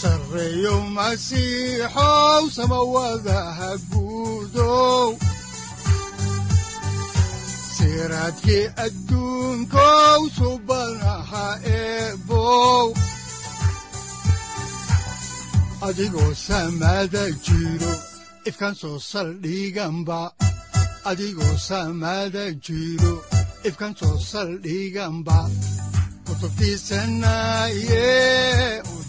sareyow masiixow samawadaha guudow siraadkii adduunkow soo saldhiganba jiro ifkan soo saldhiganba kutubtiisanaye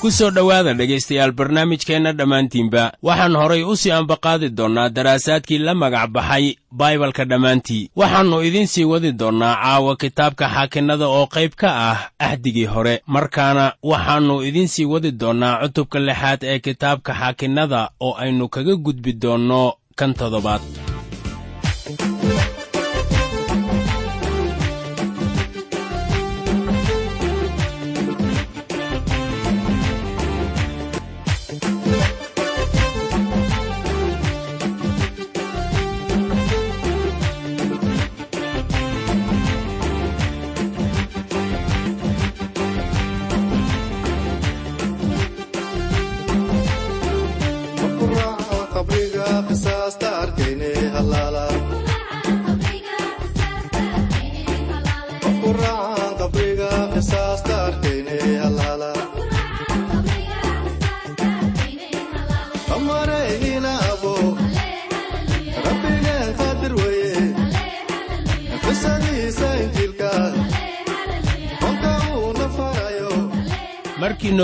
ku soo dhowaada dhegaystayaal barnaamijkeenna dhammaantiinba. Waxaan horay u sii ambaqaadi doonnaa daraasaadkii la magac baxay baibalka dhammaantii waxaannu idiin sii wadi doonnaa caawa kitaabka xaakinnada oo qayb ka ah axdigii hore. Markaana waxaannu idiin sii wadi doonnaa cutubka lixaad ee kitaabka xaakinnada oo aynu kaga gudbi doonno kan toddobaad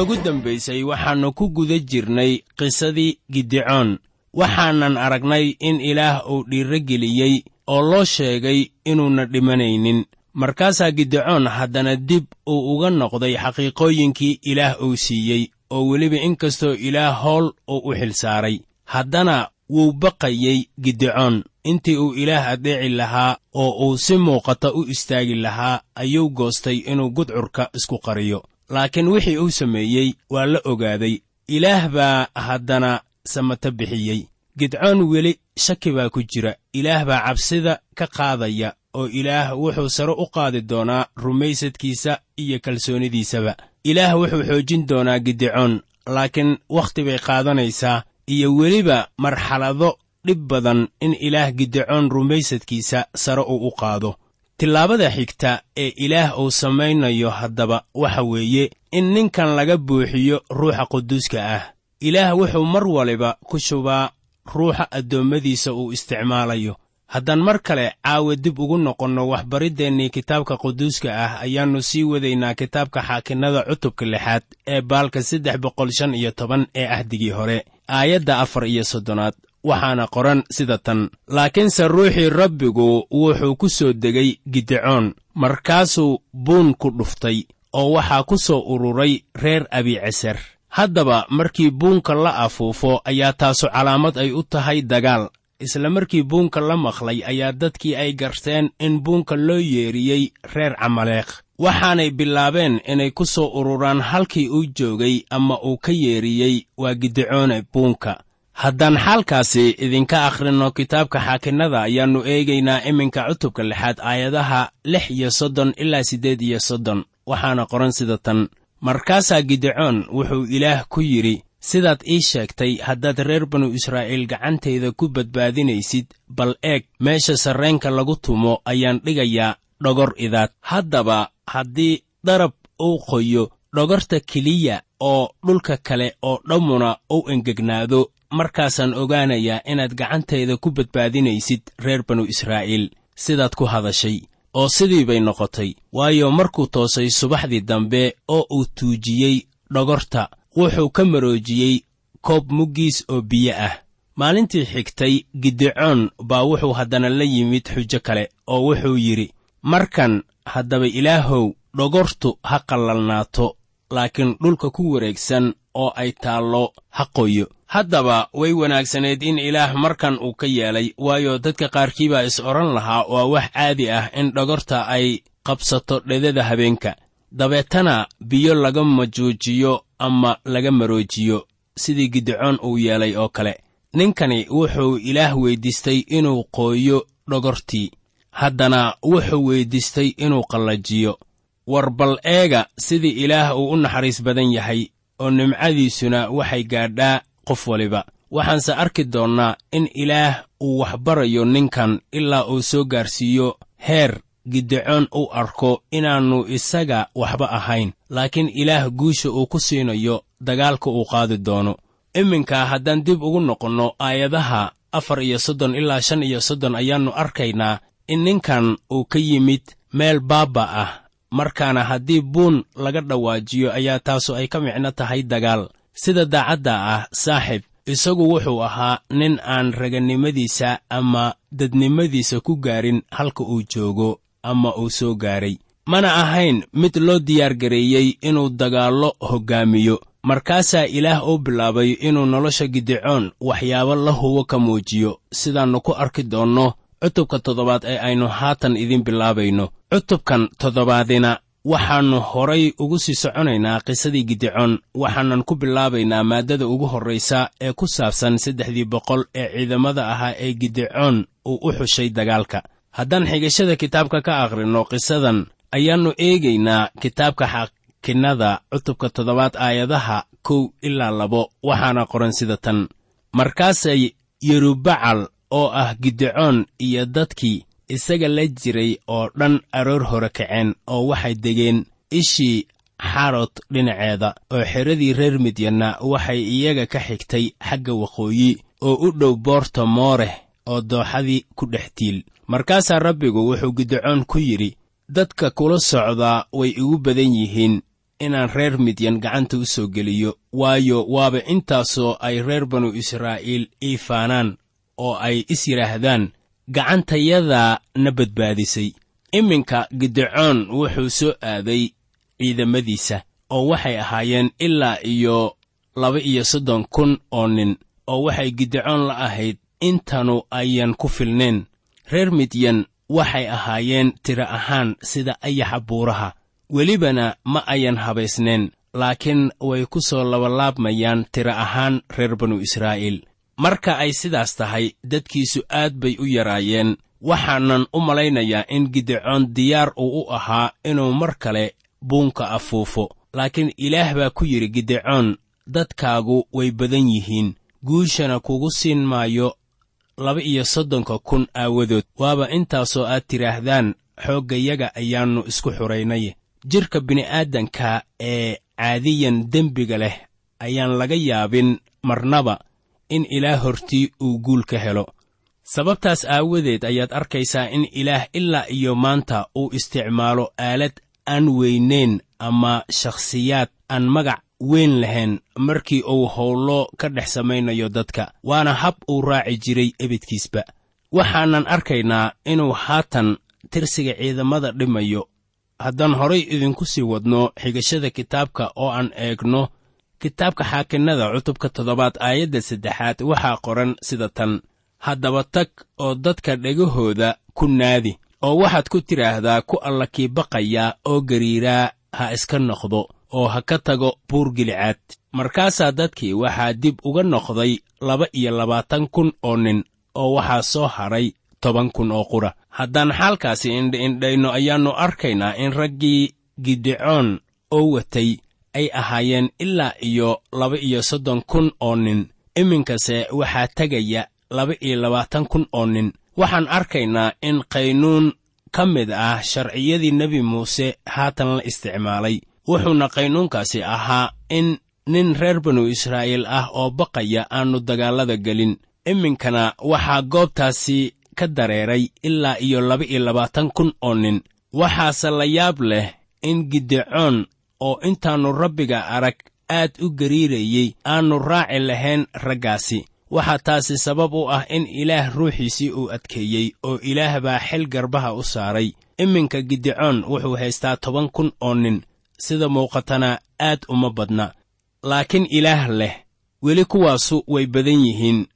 noogu dambaysay waxaannu ku guda jirnay qisadii gidicoon waxaanan aragnay in ilaah uu dhiirro geliyey oo loo sheegay inuuna dhimanaynin. Markaasaa gidicoon haddana dib uu uga noqday xaqiiqooyinkii ilaah uu siiyey oo weliba inkastoo ilaah howl uu u xilsaaray haddana wuu baqayey gidicoon intii uu ilaah addeeci lahaa oo uu si muuqata u istaagi lahaa ayuu goostay inuu gudcurka isku qariyo laakiin wixii uu sameeyey waa la ogaaday. Ilaah baa haddana samato bixiyey. Gidcoon weli shaki baa ku jira. Ilaah baa cabsida ka qaadaya oo ilaah wuxuu sare u qaadi doonaa rumaysadkiisa iyo kalsoonidiisaba. Ilaah wuxuu xoojin doonaa gidicoon laakiin wakhti bay qaadanaysaa iyo weliba marxalado dhib badan in ilaah gidicoon rumaysadkiisa sare uu u qaado tillaabada xigta ee ilaah uu samaynayo haddaba waxa weeye in ninkan laga buuxiyo ruuxa quduuska ah. Ilaah wuxuu mar waliba ku shubaa ruuxa addoommadiisa uu isticmaalayo. Haddaan mar kale caawa dib ugu noqonno waxbariddeenii kitaabka quduuska ah ayaannu sii wadaynaa kitaabka xaakinnada cutubka lixaad ee baalka saddex boqol shan iyo toban ee ahdigii hore aayadda afar iyo soddonaad waxaana qoran sida tan. Laakiinse ruuxii rabbigu wuxuu ku soo degay gidicoon markaasuu buun ku dhuftay oo waxaa ku soo ururay reer abiceser haddaba markii buunka la afuufo ayaa taasu calaamad ay u tahay dagaal. Isla markii buunka la maqlay ayaa dadkii ay garteen in buunka loo yeeriyey reer camaleekh waxaanay bilaabeen inay ku soo ururaan halkii uu joogay ama uu ka yeeriyey waa gidicoone buunka haddaan xaalkaasi idinka akhrinno kitaabka xaakinnada ayaannu eegaynaa iminka cutubka lixaad aayadaha lix iyo soddon ilaa siddeed iyo soddon. Waxaana qoran sida tan. Markaasaa gidicoon wuxuu ilaah ku yidhi sidaad ii sheegtay haddaad reer banu israa'iil gacantayda ku badbaadinaysid bal eeg meesha sarreenka lagu tumo ayaan dhigayaa dhogor idaad. Haddaba haddii darab uu qoyo dhogorta keliya oo dhulka kale oo dhammuna uu engegnaado markaasaan ogaanayaa inaad gacantayda ku badbaadinaysid reer banu israa'iil. Sidaad ku hadashay oo sidii bay noqotay. Waayo markuu toosay subaxdii dambe oo uu tuujiyey dhogorta wuxuu ka maroojiyey koob muggiis oo biyo ah. Maalintii xigtay gidecoon baa wuxuu haddana la yimid xujo kale oo wuxuu yidhi markan haddaba ilaahow dhogortu ha qallalnaato laakiin dhulka ku wareegsan oo ay taallo ha qoyo haddaba way wanaagsaneed in ilaah markan uu ka yeelay waayo dadka qaarkii baa is odhan lahaa waa wax caadi ah in dhogorta ay qabsato dhedada habeenka. Dabeetana biyo laga majuujiyo ama laga maroojiyo sidii gidecoon uu yeelay oo kale. Ninkani wuxuu ilaah weyddiistay inuu qooyo dhogortii. Haddana wuxuu weyddiistay inuu qallajiyo. War bal eega sidii ilaah uu u naxariis badan yahay oo nimcadiisuna waxay gaadhaa qof waliba. Waxaanse arki doonnaa in ilaah uu waxbarayo ninkan ilaa uu soo gaarsiiyo heer gidecoon u arko inaannu isaga waxba ahayn. Laakiin ilaah guusha uu ku siinayo dagaalka uu qaadi doono. Iminka haddaan dib ugu noqonno aayadaha afar iyo soddon ilaa shan iyo soddon ayaannu arkaynaa in ninkan uu ka yimid meel baabba ah. Markaana haddii buun laga dhawaajiyo ayaa taasu ay ka micno tahay dagaal sida daacadda ah saaxib isagu wuxuu ahaa nin aan raganimadiisa ama dadnimadiisa ku gaarin halka uu joogo ama uu soo gaaray. Mana ahayn mid loo diyaargareeyey inuu dagaallo hoggaamiyo markaasaa ilaah uu bilaabay inuu nolosha gidecoon waxyaabo la hubo ka muujiyo. Sidaannu ku arki doonno cutubka toddobaad ee aynu haatan idiin bilaabayno. Cutubkan toddobaadina waxaannu horay ugu sii soconaynaa qisadii gidecoon waxaanan ku bilaabaynaa maaddada ugu horraysa ee ku saabsan saddexdii boqol ee ciidamada ahaa ee gidecoon uu u xushay dagaalka. Haddaan xigashada kitaabka ka akhrinno qisadan ayaannu eegaynaa kitaabka xakinnada cutubka toddobaad aayadaha kow ilaa labo waxaana qoran sida tan. Markaasay yerubacal oo ah gidecoon iyo dadkii isaga la jiray oo dhan aroor hore kaceen oo waxay degeen ishii xarod dhinaceeda oo xeradii reer midyanna waxay iyaga ka xigtay xagga waqooyi oo u dhow boorta mooreh oo dooxadii ku dhex tiil. Markaasaa rabbigu wuxuu gidecoon ku yidhi dadka kula socdaa way igu badan yihiin inaan reer midyan gacanta u soo geliyo waayo waaba intaasoo ay reer banu israa'iil ii faanaan oo ay is yidhaahdaan gacantayadaa na badbaadisay. Iminka gidecoon wuxuu soo aaday ciidamadiisa oo waxay ahaayeen ilaa iyo laba iyo soddon kun oo nin oo waxay gidecoon la ahayd. Intanu ayan ku filnayn reer midyan waxay ahaayeen tiro ahaan sida ayaxa buuraha. Welibana ma ayan habaysnayn laakiin way ku soo labalaabmayaan tiro ahaan reer banu israa'iil marka ay sidaas tahay dadkiisu aad bay u yaraayeen. Waxaanan u malaynayaa in gidecoon diyaar uu u ahaa inuu mar kale buunka afuufo. Laakiin ilaah baa ku yidhi gidecoon dadkaagu way badan yihiin. Guushana kugu siin maayo laba iyo soddonka kun aawadood. Waaba intaasoo aad tidhaahdaan xooggayaga ayaannu isku xuraynay jidhka bini'aadanka ee caadiyan dembiga leh ayaan laga yaabin marnaba in ilaah hortii uu guul ka helo. Sababtaas aawadeed ayaad arkaysaa in ilaah ilaa iyo maanta uu isticmaalo aalad aan weynayn ama shakhsiyaad aan magac weyn lahayn markii uu howlo ka dhex samaynayo dadka waana hab uu raaci jiray ebidkiisba waxaanan arkaynaa inuu haatan tirsiga ciidamada dhimayo. Haddaan horay idinku sii wadno xigashada kitaabka oo aan eegno kitaabka xaakinnada cutubka toddobaad aayadda saddexaad waxaa qoran sida tan. Haddaba tag oo dadka dhegahooda ku naadi oo waxaad ku tidhaahdaa ku alla kii baqaya oo gariiraa ha iska noqdo oo ha ka tago buur gilicaad. Markaasaa dadkii waxaa dib uga noqday laba iyo labaatan kun oo nin oo waxaa soo hadhay toban kun oo qura. Haddaan xaalkaasi indha-indhayno ayaannu arkaynaa in raggii gidecoon oo watay ay ahaayeen ilaa iyo laba iyo soddon kun oo nin. Iminkase waxaa tegaya laba iyo labaatan kun oo nin. Waxaan arkaynaa in qaynuun ka mid ah sharciyadii nebi muuse haatan la isticmaalay. Wuxuuna qaynuunkaasi ahaa in nin reer banu israa'iil ah oo baqaya aannu dagaallada gelin. Iminkana waxaa goobtaasi ka dareeray ilaa iyo laba iyo labaatan kun oo nin. Waxaase la yaab leh in gidecoon oo intaannu rabbiga arag aad u gariirayey aannu raaci lahayn raggaasi. Waxaa taasi sabab u ah in ilaah ruuxiisii uu adkeeyey oo ilaah baa xil garbaha u saaray. Iminka gidecoon wuxuu haystaa toban kun oo nin. Sida muuqatana aad uma badna. Laakiin ilaah leh weli kuwaasu way badan yihiin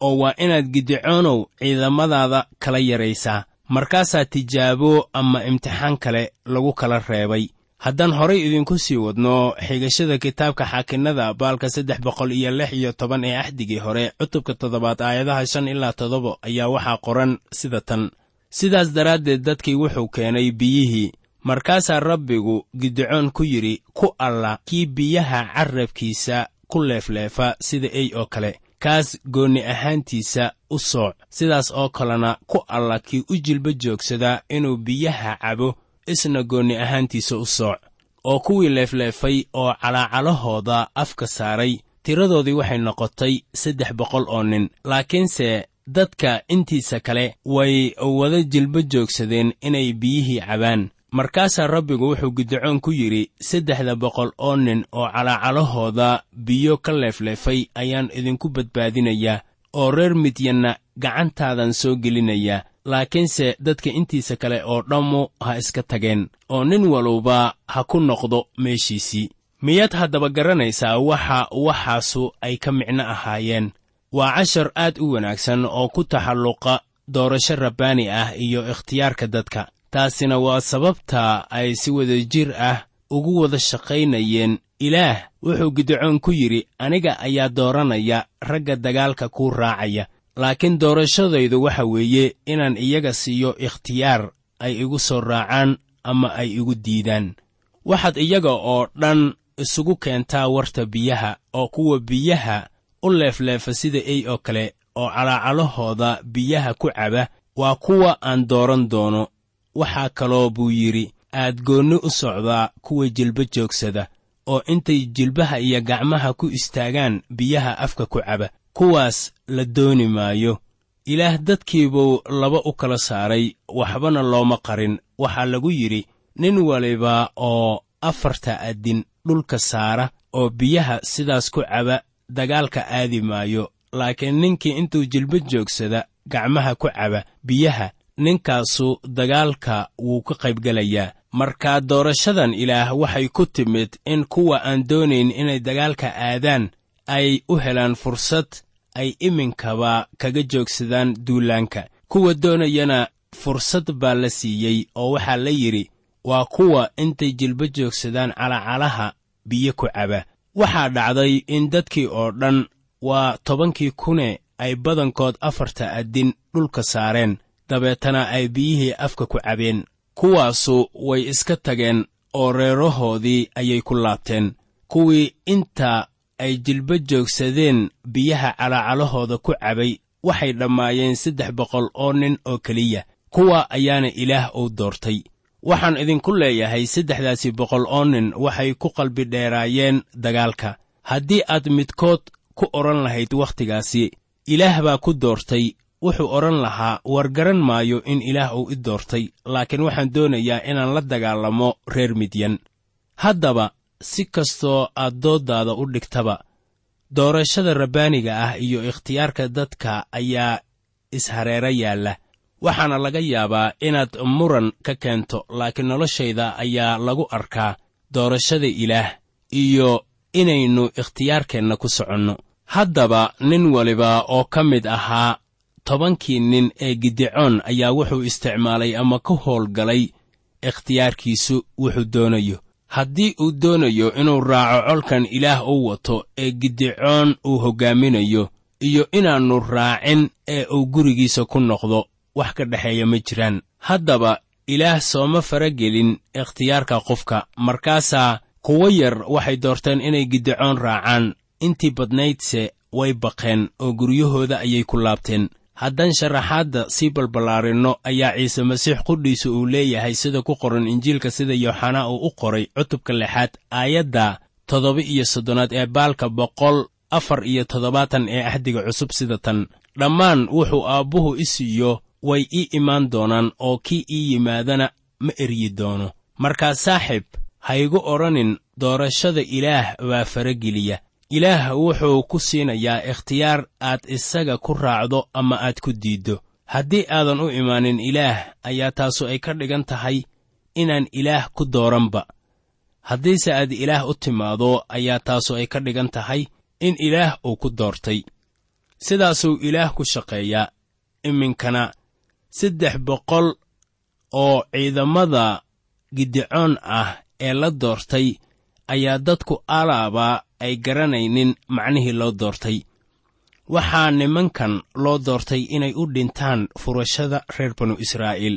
oo waa inaad gidicoonow ciidamadaada kala yaraysaa. Markaasaa tijaabo ama imtixaan kale lagu kala reebay haddaan horay idinku sii wadno xigashada kitaabka xaakinnada baalka saddex boqol iyo lix iyo toban ee axdigii hore cutubka toddobaad aayadaha shan ilaa toddoba ayaa waxaa qoran sida tan. Sidaas daraaddeed dadkii wuxuu keenay biyihii markaasaa rabbigu gidicoon ku yidhi ku alla kii biyaha carrabkiisa ku leefleefa sida ey oo kale kaas goonni ahaantiisa u sooc sidaas oo kalena ku alla kii u jilba joogsadaa inuu biyaha cabo isna goonni ahaantiisa u sooc oo kuwii leefleefay oo calaacalahooda afka saaray tiradoodii waxay noqotay saddex boqol oo nin. Laakiinse dadka intiisa kale way wada jilba joogsadeen inay biyihii cabaan. Markaasaa rabbigu wuxuu gidicoon ku yidhi saddexda boqol oo nin oo calaacalahooda biyo ka leefleefay ayaan idinku badbaadinayaa oo reer midyanna gacantaadan soo gelinayaa laakiinse dadka intiisa kale oo dhammu ha iska tageen oo nin waluba ha ku noqdo meeshiisii. Miyaad haddaba garanaysaa waxa waxaasu ay ka micno ahaayeen? Waa cashar aad u wanaagsan oo ku taxalluqa doorasho rabbaani ah iyo ikhtiyaarka dadka. Taasina waa sababta ay si wadajir ah ugu wada shaqaynayeen ilaah wuxuu gidicoon ku yidhi aniga ayaa dooranaya ragga dagaalka kuu raacaya. Laakiin doorashadaydu waxa weeye inaan iyaga siiyo ikhtiyaar ay igu soo raacaan ama ay igu diidaan. Waxaad iyaga oo dhan isugu keentaa warta biyaha oo kuwa biyaha u leefleefa sida ey oo kale oo calaacalahooda biyaha ku caba waa kuwa aan dooran doono. Waxaa kaloo buu yidhi aad goonni u socdaa kuwa jilba joogsada oo intay jilbaha iyo gacmaha ku istaagaan biyaha afka ku caba kuwaas la dooni maayo. Ilaah dadkiibuu laba u kala saaray waxbana looma qarin. Waxaa lagu yidhi nin waliba oo afarta addin dhulka saara oo biyaha sidaas ku caba dagaalka aadi maayo. Laakiin ninkii intuu jilba joogsada gacmaha ku caba biyaha ninkaasu dagaalka wuu ka qaybgelayaa markaa doorashadan ilaah waxay ku timid in kuwa aan doonayn inay dagaalka aadaan ay u helaan fursad ay iminkaba kaga joogsadaan duulaanka. Kuwa doonayana fursad baa la siiyey oo waxaa la yidhi waa kuwa intay jilba joogsadaan calacalaha biyo ku caba. Waxaa dhacday in dadkii oo dhan waa tobankii kune ay badankood afarta addin dhulka saareen dabeetana ay biyihii afka ku cabeen kuwaasu way iska tageen oo reerahoodii ayay ku laabteen. Kuwii inta ay jilba joogsadeen biyaha calaacalahooda ku cabay waxay dhammaayeen saddex boqol oo nin oo keliya. Kuwa ayaana ilaah uu doortay. Waxaan idinku leeyahay saddexdaasi boqol oo nin waxay ku qalbi dheeraayeen dagaalka. Haddii aad midkood ku odhan lahayd wakhtigaasi ilaah baa ku doortay wuxuu odhan lahaa war garan maayo in ilaah uu i doortay laakiin waxaan doonayaa inaan la dagaalamo reer midyan haddaba si kastoo aad dooddaada u dhigtaba doorashada rabbaaniga ah iyo ikhtiyaarka dadka ayaa ishareero yaalla. Waxaana laga yaabaa inaad muran ka keento laakiin noloshayda ayaa lagu arkaa doorashada ilaah iyo inaynu ikhtiyaarkeenna ku soconno. Haddaba nin waliba oo ka mid ahaa tobankii nin ee gidicoon ayaa wuxuu isticmaalay ama ka howlgalay ikhtiyaarkiisu wuxuu doonayo. Haddii uu doonayo inuu raaco colkan ilaah u wato ee gidicoon uu hoggaaminayo iyo inaannu raacin ee uu gurigiisa ku noqdo wax ka dhexeeya ma jiraan. Haddaba ilaah sooma faragelin ikhtiyaarka qofka. Markaasaa kuwo yar waxay doorteen inay gidicoon raacaan. Intii badnaydse way baqeen oo guryahooda ayay ku laabteen haddaan sharaxaadda sii balballaarinno ayaa ciise masiix qudhiisa uu leeyahay sida ku qoran injiilka sida yooxanaa uu u qoray cutubka lixaad aayadda toddoba iyo soddonaad ee baalka boqol afar iyo toddobaatan ee axdiga cusub sida tan. Dhammaan wuxuu aabbuhu i siiyo way ii imaan doonaan oo kii ii yimaadana ma eryi doono. Markaa saaxiib ha igu odhanin doorashada ilaah baa farageliya ilaah wuxuu ku siinayaa ikhtiyaar aad isaga ku raacdo ama aad ku diiddo. Haddii aadan u imaanin ilaah ayaa taasu ay ka dhigan tahay inaan ilaah ku dooranba. Haddiise aad ilaah u timaado ayaa taasu ay ka dhigan tahay in ilaah uu ku doortay. Sidaasuu ilaah ku shaqeeyaa iminkana saddex boqol oo ciidamada gidicoon ah ee la doortay ayaa dadku alaabaa ay garanaynin macnihii loo doortay. Waxaa nimankan loo doortay inay u dhintaan furashada reer banu israa'iil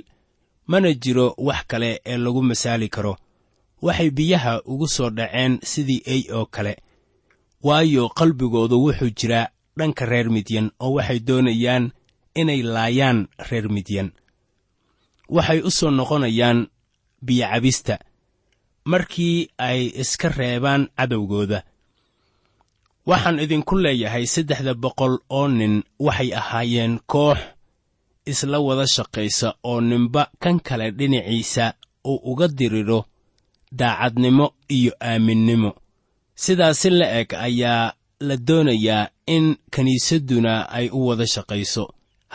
mana jiro wax kale ee lagu masaali karo. Waxay biyaha ugu soo dhaceen sidii ey oo kale. Waayo qalbigoodu wuxuu jiraa dhanka reer midyan oo waxay doonayaan inay laayaan reer midyan. Waxay u soo noqonayaan biyocabista markii ay iska reebaan cadowgooda waxaan idinku leeyahay saddexda boqol oo nin waxay ahaayeen koox isla wada shaqaysa oo ninba kan kale dhinaciisa uu uga diriro daacadnimo iyo aaminnimo. Sidaasi la eg ayaa la doonayaa in kiniisadduna ay u wada shaqayso.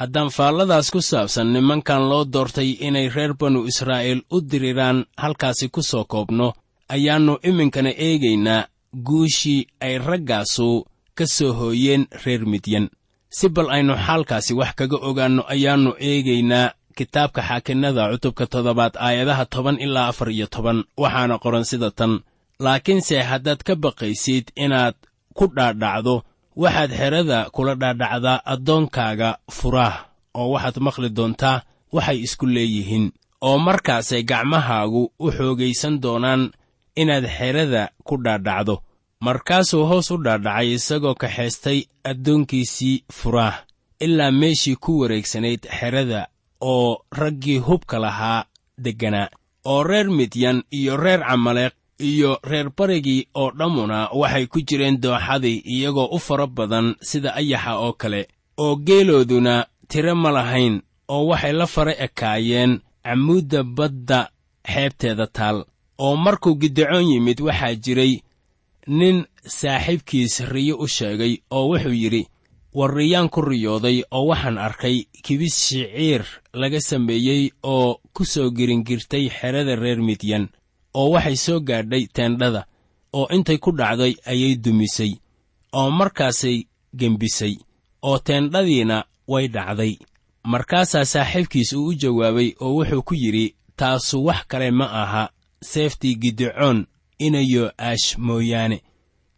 Haddaan faalladaas ku saabsan nimankan loo doortay inay reer banu israa'iil u diriraan halkaasi ku soo koobno ayaannu iminkana eegaynaa guushii ay raggaasu ka soo hooyeen reer midyan. Si bal aynu xaalkaasi wax kaga ogaanno ayaannu eegaynaa kitaabka xaakinnada cutubka toddobaad aayadaha toban ilaa afar iyo toban. Waxaana qoran sida tan laakiinse haddaad ka baqaysid inaad ku dhaadhacdo waxaad xerada kula dhaadhacdaa addoonkaaga furaah oo waxaad maqli doontaa waxay isku leeyihiin oo markaasay gacmahaagu u xoogaysan doonaan inaad xerada ku dhaadhacdo markaasuu hoos u dhaadhacay isagoo kaxaystay addoonkiisii furaah ilaa meeshii ku wareegsanayd xerada oo raggii hubka lahaa degganaa oo reer midyan iyo reer camaleeq iyo reer barigii oo dhammuna waxay ku jireen dooxadii iyagoo u fara badan sida ayaxa oo kale oo geelooduna tiro ma lahayn oo waxay la fara ekaayeen camuudda badda xeebteeda taal oo markuu gidicoon yimid waxaa jiray nin saaxiibkiis riyo u sheegay oo wuxuu yidhi war riyaan ku riyooday oo waxaan arkay kibis shiciir laga sameeyey oo ku soo giringirtay xerada reer midyan oo waxay soo gaadhay teendhada oo intay ku dhacday ayay dumisay oo markaasay gembisay oo teendhadiina way dhacday. Markaasaa saaxiibkiis uu u jawaabay oo wuxuu ku yidhi taasu wax kale ma aha seeftii gidicoon inayo aash mooyaane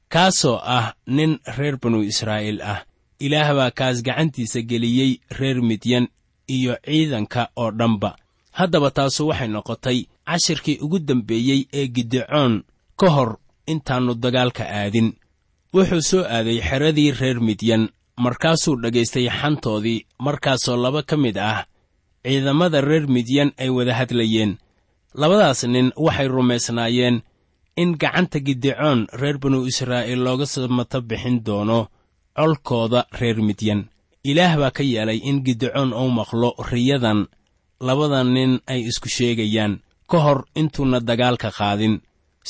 kaasoo ah nin reer banu israa'iil ah. Ilaah baa kaas gacantiisa geliyey reer midyan iyo ciidanka oo dhanba. Haddaba taasu waxay noqotay cashirkii ugu dambeeyey ee gidicoon ka hor intaannu dagaalka aadin. Wuxuu soo aaday xeradii reer midyan markaasuu dhagaystay xantoodii markaasoo laba ka mid ah ciidamada reer midyan ay wada hadlayeen. Labadaas nin waxay rumaysnaayeen in gacanta gidicoon reer banu israa'iil looga samato bixin doono colkooda reer midyan. Ilaah baa ka yeelay in gidicoon uu maqlo riyadan labada nin ay isku sheegayaan. Ka hor intuuna dagaalka qaadin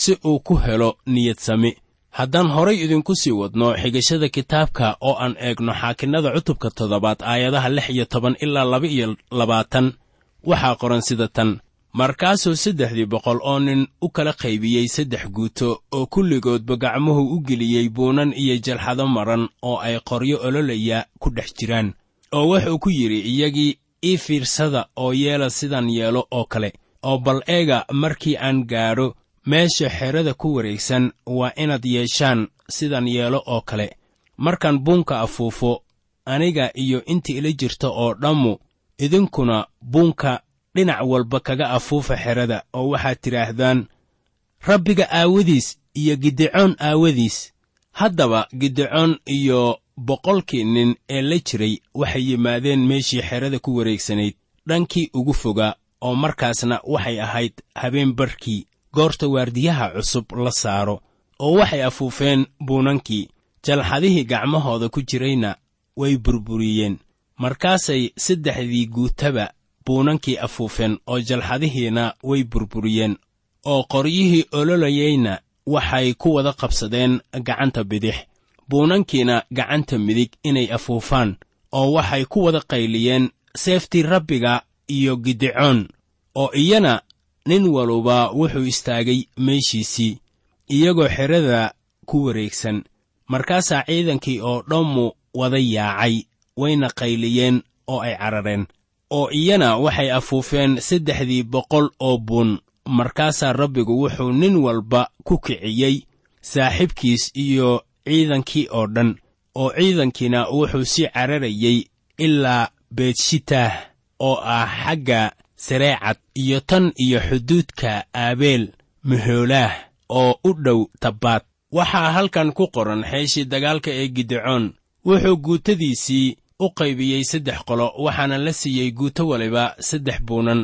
si uu ku helo niyad sami. Haddaan horay idinku sii wadno xigashada kitaabka oo aan eegno xaakinnada cutubka toddobaad aayadaha lix iyo toban ilaa laba iyo labaatan waxaa qoran sida tan markaasuu saddexdii boqol oo nin u kala qaybiyey saddex guuto oo kulligoodba gacmuhu u geliyey buunan iyo jalxado maran oo ay qoryo ololaya ku dhex jiraan oo wuxuu ku yidhi iyagii ii fiirsada oo yeela sidan yeelo oo kale oo bal eega markii aan gaadho meesha xerada ku wareegsan waa inaad yeeshaan sidan yeelo oo kale. Markaan buunka afuufo aniga iyo inta ila jirta oo dhammu idinkuna buunka dhinac walba kaga afuufa xerada oo waxaad tidhaahdaan rabbiga aawadiis iyo gidicoon aawadiis. Haddaba gidicoon iyo boqolkii nin ee la jiray waxay yimaadeen meeshii xerada ku wareegsanayd dhankii ugu fogaa oo markaasna waxay ahayd habeen barkii goorta waardiyaha cusub la saaro oo waxay afuufeen buunankii. Jalxadihii gacmahooda ku jirayna way burburiyeen. Markaasay saddexdii guutaba buunankii afuufeen oo jalxadihiina way burburiyeen oo qoryihii ololayeyna waxay ku wada qabsadeen gacanta bidix. Buunankiina gacanta midig inay afuufaan oo waxay ku wada qayliyeen seeftii rabbiga iyo gidicoon oo iyana nin waluba wuxuu istaagay meeshiisii iyagoo xerada ku wareegsan. Markaasaa ciidankii oo dhammu wada yaacay wayna qayliyeen oo ay carareen oo iyana waxay afuufeen saddexdii boqol oo buun. Markaasaa rabbigu wuxuu nin walba ku kiciyey saaxiibkiis iyo ciidankii oo dhan oo ciidankiina wuxuu sii cararayey ilaa beetshitaah oo ah xagga sareecad iyo tan iyo xuduudka aabeel mahoolaah oo u dhow tabbaad. Waxaa halkan ku qoran xeeshii dagaalka ee gidecoon wuxuu guutadiisii u qaybiyey saddex qolo waxaana la siiyey guuto waliba saddex buunan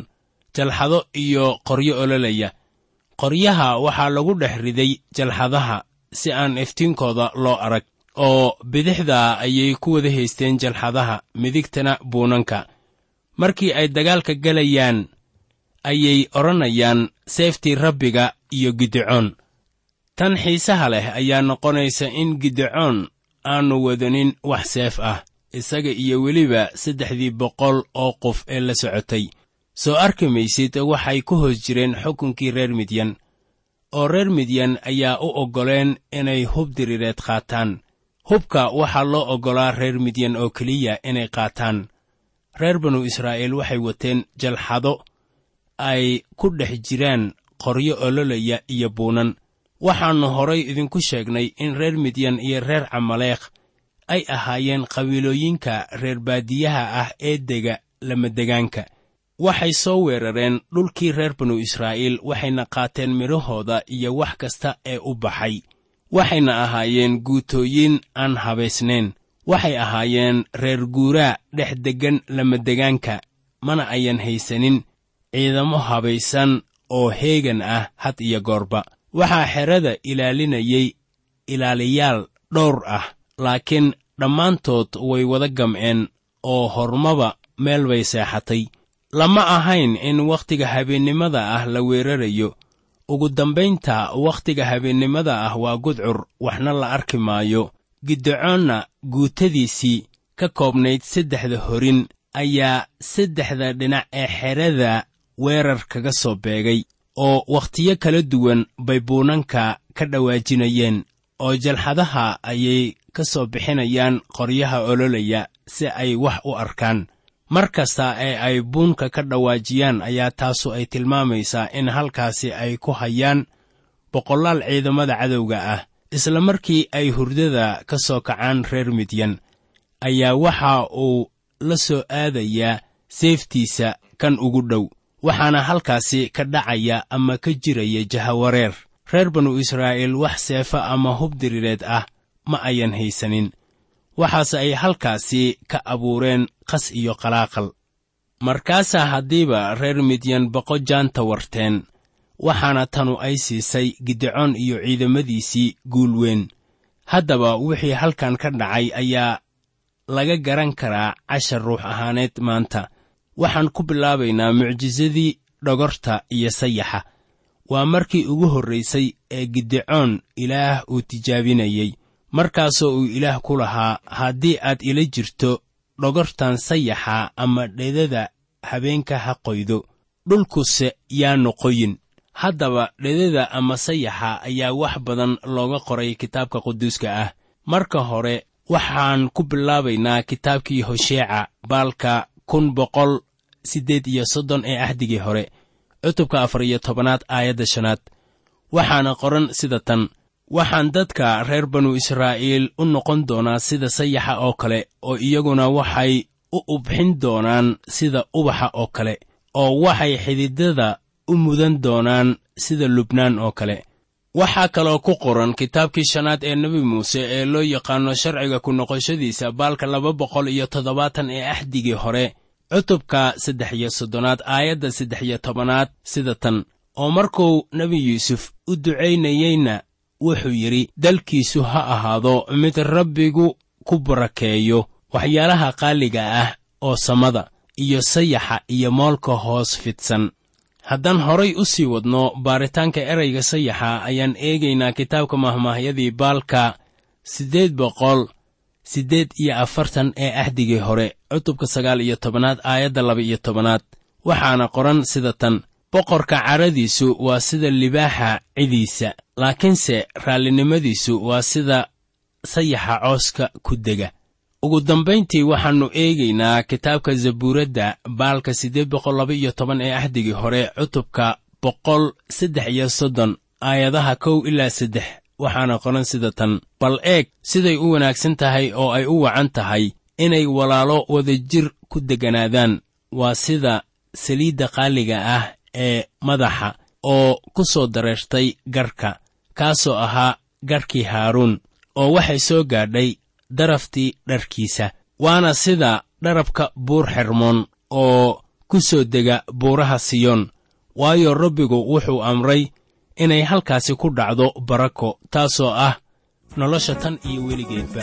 jalxado iyo qoryo ololaya. Qoryaha waxaa lagu dhex riday jalxadaha si aan iftiinkooda loo arag oo bidixda ayay ku wada haysteen jalxadaha midigtana buunanka. Markii ay dagaalka gelayaan ayay odhanayaan seeftii rabbiga iyo gidecoon tan xiisaha leh ayaa noqonaysa in gidecoon aanu wadanin wax seef ah isaga iyo weliba saddexdii boqol oo qof ee la socotay. Soo arki maysid waxay ku hoos jireen xukunkii reer midyan oo reer midyan ayaa u oggoleen inay hub diriireed qaataan. Hubka waxaa loo oggolaa reer midyan oo keliya inay qaataan. Reer banu israa'iil waxay wateen jalxado ay ku dhex jiraan qoryo ololaya iyo buunan. Waxaannu horay idinku sheegnay in reer midyan iyo reer camaleekh ay ahaayeen qabiilooyinka reer baadiyaha ah ee dega lamadegaanka waxay soo weerareen dhulkii reer banu israa'iil waxayna qaateen midhahooda iyo wax kasta ee u baxay. Waxayna ahaayeen guutooyin aan habaysnayn. Waxay ahaayeen reer guuraa dhex deggan lamadegaanka mana ayan haysanin. Ciidamo habaysan oo heegan ah had iyo goorba. Waxaa xerada ilaalinayay ilaaliyaal dhowr ah laakiin dhammaantood way wada gam'een oo hormaba meel bay seexatay. Lama ahayn in wakhtiga habeennimada ah la weerarayo. Ugu dambaynta wakhtiga habeennimada ah waa gudcur waxna la arki maayo. Gidecoonna guutadiisii ka koobnayd saddexda horin ayaa saddexda dhinac ee xerada weerar kaga soo beegay oo wakhtiyo kala duwan bay buunanka ka dhawaajinayeen oo jalxadaha ayay ka soo bixinayaan qoryaha ololaya si ay wax u arkaan. Mar kasta ee ay buunka ka dhawaajiyaan ayaa taasu ay tilmaamaysaa in halkaasi ay ku hayaan boqolaal ciidamada cadowga ah isla markii ay hurdada ka soo kacaan reer midyan. Ayaa waxa uu la soo aadayaa seeftiisa kan ugu dhow waxaana halkaasi ka dhacaya ama ka jiraya jahawareer. Reer banu israa'iil wax seefa ama hub diriireed ah ma ayan haysanin. Waxaase ay halkaasi ka abuureen qas iyo qalaaqal. Markaasaa haddiiba reer midyan boqo jaanta warteen waxaana tanu ay siisay gidecoon iyo ciidamadiisii guul weyn. Haddaba wixii halkan ka dhacay ayaa laga garan karaa cashar ruux ahaaneed maanta. Waxaan ku bilaabaynaa mucjisadii dhogorta iyo sayaxa. Waa markii ugu horraysay ee gidecoon ilaah uu tijaabinayey markaasoo uu ilaah ku lahaa haddii aad ila jirto dhogortan sayaxa ama dhedada habeenka ha qoydo dhulkuse yaanu qoyin haddaba dhedada ama sayaxa ayaa wax badan looga qoray kitaabka quduuska ah. Marka hore waxaan ku bilaabaynaa kitaabkii hosheeca baalka kun boqol siddeed iyo soddon ee ahdigii hore cutubka afar iyo tobanaad aayadda shanaad. Waxaana qoran sida tan waxaan dadka reer banu israa'iil u noqon doonaa sida sayaxa oo kale oo iyaguna waxay u ubxin doonaan sida ubaxa oo kale oo waxay xididada u mudan doonaan sida lubnaan oo kale. Waxaa kaloo ku qoran kitaabkii shanaad ee nebi muuse ee loo yaqaanno sharciga ku noqoshadiisa baalka laba boqol iyo toddobaatan ee axdigii hore cutubka saddex iyo soddonaad aayadda saddex iyo tobanaad sida tan. Oo markuu nebi yuusuf u ducaynayeyna wuxuu yidhi dalkiisu ha ahaado mid rabbigu ku barakeeyo waxyaalaha qaaliga ah oo samada iyo sayaxa iyo moolka hoos fidsan. Haddaan horay u sii wadno baaritaanka erayga sayaxa ayaan eegaynaa kitaabka mahmaahyadii baalka siddeed boqol siddeed iyo afartan ee ahdigii hore cutubka sagaal iyo tobanaad aayadda laba iyo tobanaad waxaana qoran sida tan boqorka caradiisu waa sida libaaxa cidiisa laakiinse raallinimadiisu waa sida sayaxa cooska ku dega. Ugu dambayntii waxaannu eegaynaa kitaabka zabuuradda baalka siddeed boqol laba iyo toban ee ahdigii hore cutubka boqol saddex iyo soddon aayadaha kow ilaa saddex. Waxaana qoran sida tan. Bal eeg siday u wanaagsan tahay oo ay u wacan tahay inay walaalo wadajir ku degganaadaan waa sida saliidda qaaliga ah ee madaxa oo ku soo dareertay garhka kaasoo ahaa garhkii haaruun oo waxay soo gaadhay daraftii dharkiisa. Waana sida dharabka buur xermoon oo ku soo dega buuraha siyoon. Waayo rabbigu wuxuu amray inay halkaasi ku dhacdo barako taasoo ah nolosha tan iyo weligeedba